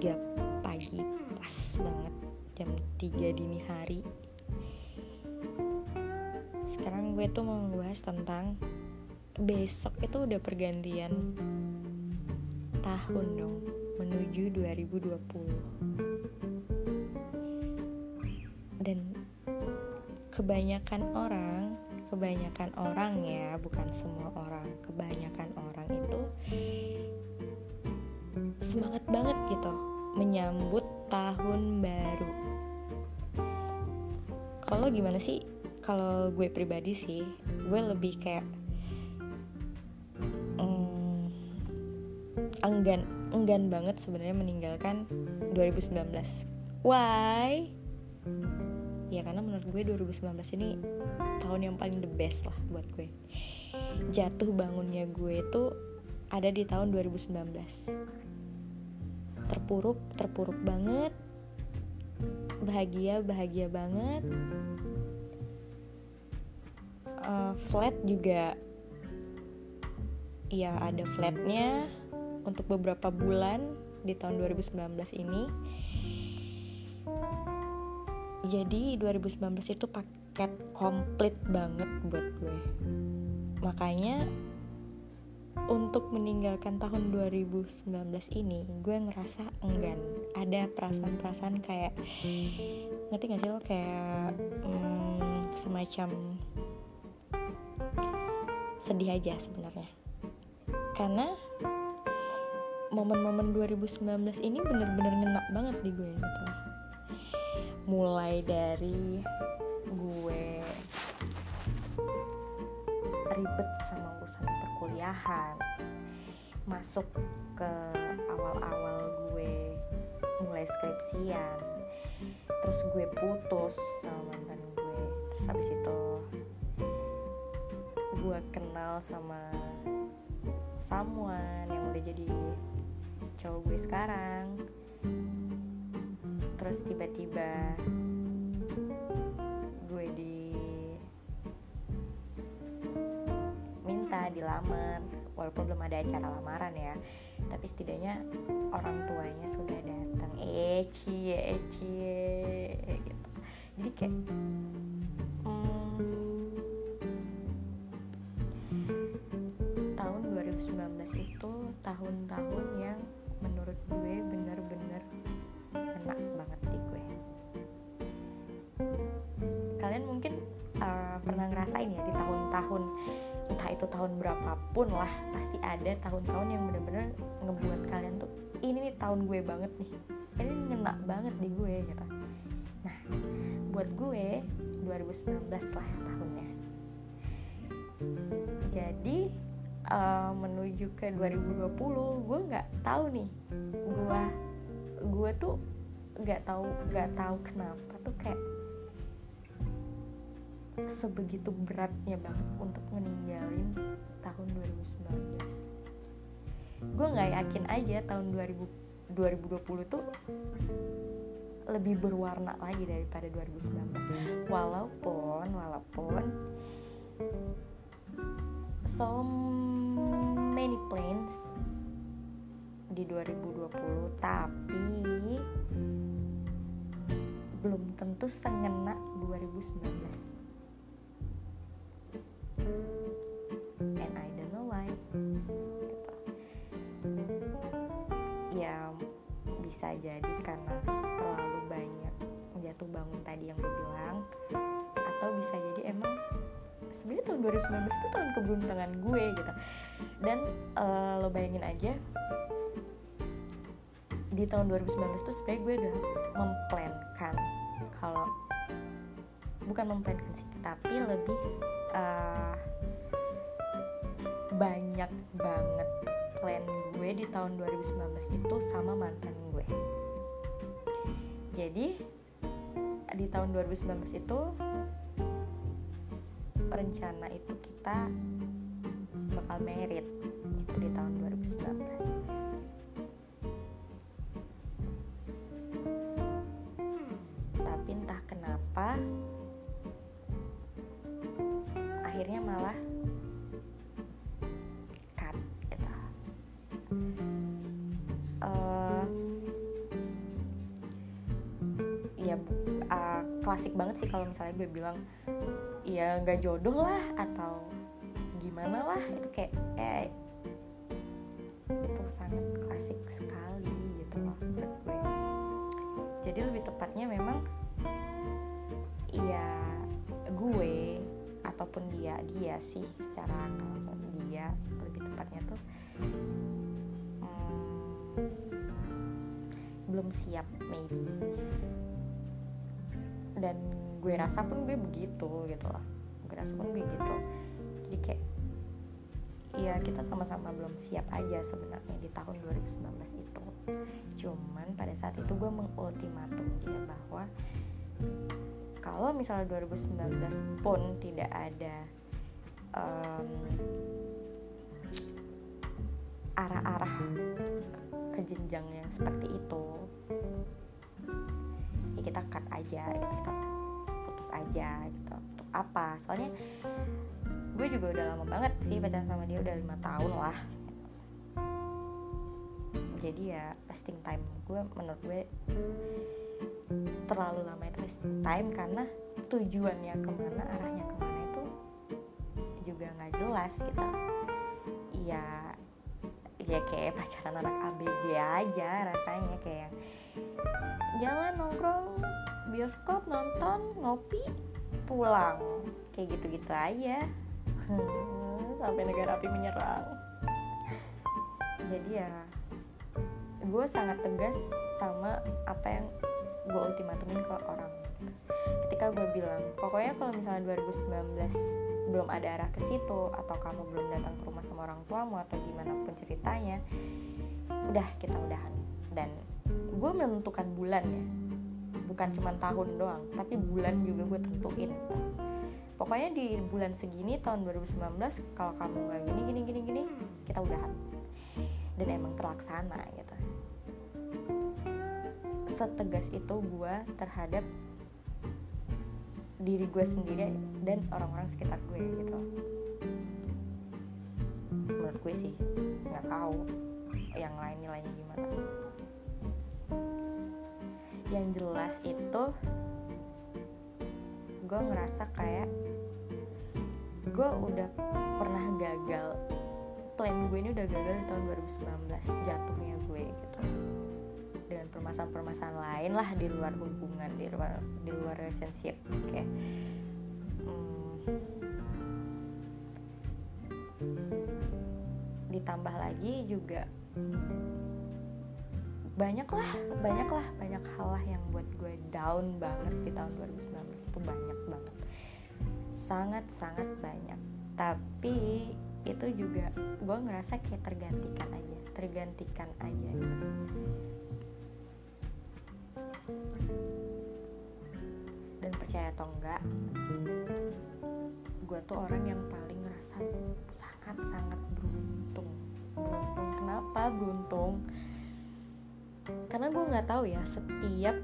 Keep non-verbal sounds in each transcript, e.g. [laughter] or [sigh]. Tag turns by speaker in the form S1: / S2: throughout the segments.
S1: 3 pagi. Pas banget. Jam 3 dini hari. Sekarang gue tuh mau membahas tentang besok itu udah pergantian tahun dong menuju 2020 dan kebanyakan orang kebanyakan orang ya bukan semua orang kebanyakan orang itu semangat banget gitu menyambut tahun baru. Kalau gimana sih? Kalau gue pribadi sih gue lebih kayak mm, enggan enggan banget sebenarnya meninggalkan 2019 why? Ya karena menurut gue 2019 ini tahun yang paling the best lah buat gue. Jatuh bangunnya gue itu ada di tahun 2019 terpuruk terpuruk banget. Bahagia bahagia banget. Uh, flat juga ya ada flatnya untuk beberapa bulan di tahun 2019 ini. Jadi 2019 itu paket komplit banget buat gue. Makanya untuk meninggalkan tahun 2019 ini gue ngerasa enggan. Ada perasaan-perasaan kayak ngerti gak sih lo? Kayak hmm, semacam sedih aja sebenarnya. Karena momen-momen 2019 ini bener-bener ngena banget di gue gitu mulai dari gue ribet sama perkuliahan masuk ke awal-awal gue mulai skripsian. Terus gue putus sama mantan gue. Terus habis itu gue kenal sama someone yang udah jadi cowok gue sekarang. Terus tiba-tiba dilamar walaupun belum ada acara lamaran ya. Tapi setidaknya orang tuanya sudah datang. Eh cie eh gitu. Jadi kayak hmm, tahun 2019 itu tahun-tahun itu tahun berapapun lah pasti ada tahun-tahun yang bener-bener ngebuat kalian tuh ini nih tahun gue banget nih. Ini ngena banget di gue gitu. Nah buat gue 2019 lah tahunnya. Jadi uh, menuju ke 2020 gue nggak tahu nih gue gue tuh nggak tahu nggak tahu kenapa tuh kayak sebegitu beratnya banget untuk meninggalin tahun 2019 gue nggak yakin aja tahun 2000 2020 tuh lebih berwarna lagi daripada 2019 walaupun walaupun so many plans di 2020 tapi belum tentu sengena 2019 and I don't know why. Gitu. ya bisa jadi karena terlalu banyak jatuh bangun tadi yang gue bilang. Atau bisa jadi emang sebenarnya tahun 2019 itu tahun keberuntungan gue gitu. Dan uh, lo bayangin aja di tahun 2019 itu sebenarnya gue udah memplankan kalau bukan memplankan sih tapi lebih uh, banyak banget plan gue di tahun 2019 itu sama mantan gue. Jadi di tahun 2019 itu rencana itu kita bakal merit itu di tahun 2019 klasik banget sih kalau misalnya gue bilang ya nggak jodoh lah atau gimana lah itu kayak eh itu sangat klasik sekali gitu loh menurut gue. Jadi lebih tepatnya memang ya gue ataupun dia dia sih secara kalau dia lebih tepatnya tuh hmm, belum siap maybe dan gue rasa pun gue begitu gitu loh gue rasa pun gue gitu. Jadi kayak ya kita sama-sama belum siap aja sebenarnya di tahun 2019 itu. Cuman pada saat itu gue mengultimatum dia bahwa kalau misalnya 2019 pun tidak ada um, arah-arah ke jenjang yang seperti itu ya kita cut aja kita putus aja gitu. Untuk apa? Soalnya gue juga udah lama banget sih pacaran sama dia udah lima tahun lah. Jadi ya wasting time gue menurut gue terlalu lama itu wasting time karena tujuannya ke mana arahnya ke mana itu juga nggak jelas gitu. Iya ya kayak pacaran anak ABG aja rasanya kayak jalan nongkrong bioskop nonton ngopi pulang. Kayak gitu-gitu aja. Sampai negara api menyerang. Jadi ya gue sangat tegas sama apa yang gue ultimatumin ke orang. Ketika gue bilang pokoknya kalau misalnya 2019 belum ada arah ke situ atau kamu belum datang ke rumah sama orang tuamu atau gimana pun ceritanya udah kita udahan. Dan gue menentukan bulan ya. Bukan cuma tahun doang tapi bulan juga gue tentuin. Pokoknya di bulan segini tahun 2019 kalau kamu nggak gini gini gini gini kita udahan. Dan emang terlaksana gitu. Setegas itu gue terhadap diri gue sendiri dan orang-orang sekitar gue gitu. Menurut gue sih nggak tahu yang lain nilainya gimana yang jelas itu gue ngerasa kayak gue udah pernah gagal. Plan gue ini udah gagal di tahun 2019 jatuhnya gue gitu. Dengan permasalahan-permasalahan lain lah di luar hubungan di luar di luar relationship kayak hmm, ditambah lagi juga banyak lah banyak lah banyak hal lah yang buat gue down banget di tahun 2019 itu banyak banget. Sangat sangat banyak. Tapi itu juga gue ngerasa kayak tergantikan aja tergantikan aja gitu. Dan percaya atau enggak gue tuh orang yang paling ngerasa sangat sangat beruntung. Beruntung. Kenapa beruntung karena gue nggak tahu ya setiap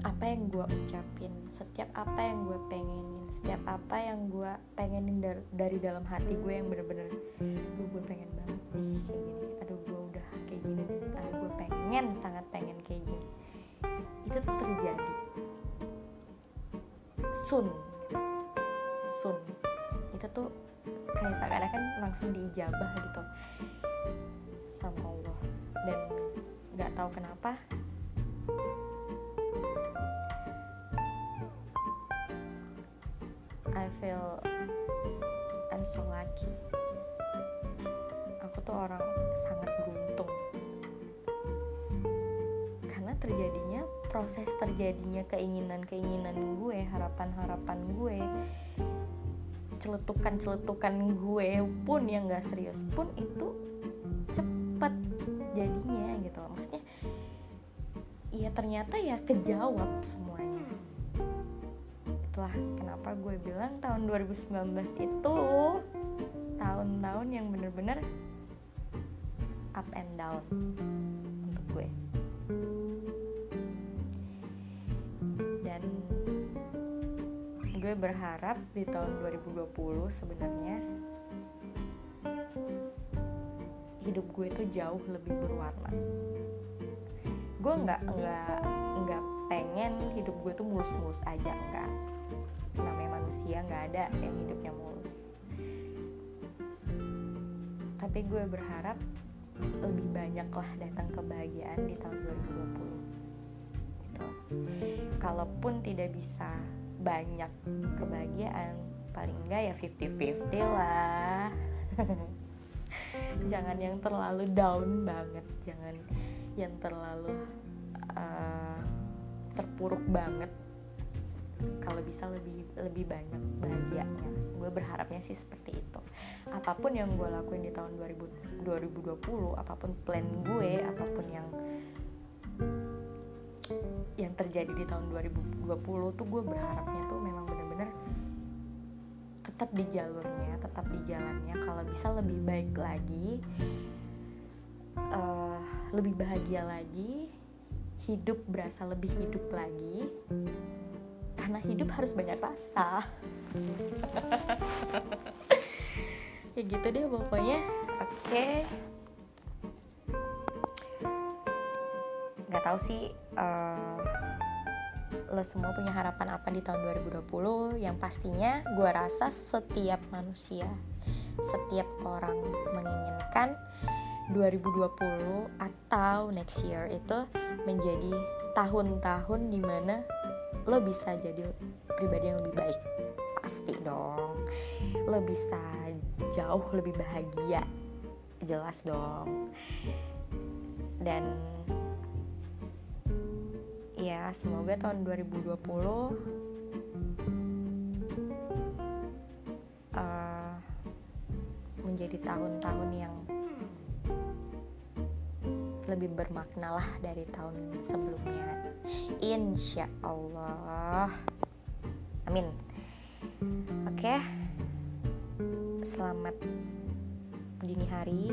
S1: apa yang gue ucapin setiap apa yang gue pengenin setiap apa yang gue pengenin dari, dari dalam hati gue yang bener-bener gue pengen banget nih kayak gini aduh gue udah kayak gini aduh gue pengen sangat pengen kayak gini. Itu tuh terjadi. Sun. Sun. Itu tuh kayak seakan-akan langsung diijabah gitu. Sama Allah. Dan nggak tahu kenapa. I feel I'm so lucky. Aku tuh orang sangat beruntung. Karena terjadinya proses terjadinya keinginan-keinginan gue harapan-harapan gue celetukan-celetukan gue pun yang gak serius pun itu cepet jadinya gitu maksudnya ya ternyata ya kejawab semuanya. Itulah kenapa gue bilang tahun 2019 itu tahun-tahun yang bener-bener up and down untuk gue. Dan gue berharap di tahun 2020 sebenarnya hidup gue itu jauh lebih berwarna. Gue nggak nggak nggak pengen hidup gue tuh mulus-mulus aja enggak namanya manusia nggak ada yang hidupnya mulus. Tapi gue berharap lebih banyak lah datang kebahagiaan di tahun 2020 gitu. Kalaupun tidak bisa banyak kebahagiaan paling enggak ya 50-50 lah [laughs] jangan yang terlalu down banget jangan yang terlalu uh, terpuruk banget. Kalau bisa lebih lebih banyak bahagianya. Gue berharapnya sih seperti itu. Apa pun yang gue lakuin di tahun 2000, 2020 apa pun plan gue apa pun yang yang terjadi di tahun 2020 tuh gue berharapnya tuh memang bener-bener tetap di jalurnya tetap di jalannya. Kalau bisa lebih baik lagi uh, lebih bahagia lagi hidup berasa lebih hidup lagi. Karena hidup harus banyak rasa. [laughs] Ya gitu deh pokoknya. Oke. Okay. nggak tahu sih uh, lo semua punya harapan apa di tahun 2020 yang pastinya gue rasa setiap manusia setiap orang menginginkan 2020 atau next year itu menjadi tahun-tahun di mana lo bisa jadi pribadi yang lebih baik. Pasti dong. Lo bisa jauh lebih bahagia. Jelas dong. Dan ya semoga tahun 2020 uh, eh, menjadi tahun-tahun yang lebih bermakna lah dari tahun sebelumnya. Insya Allah. Amin. Oke. Okay. selamat dini hari.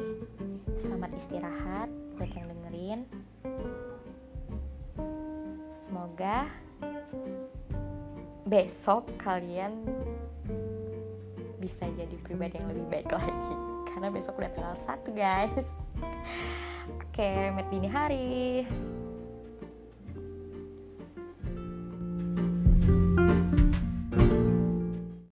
S1: Selamat istirahat buat yang dengerin semoga besok kalian bisa jadi pribadi yang lebih baik lagi karena besok udah tanggal satu guys Oke, remet dini hari.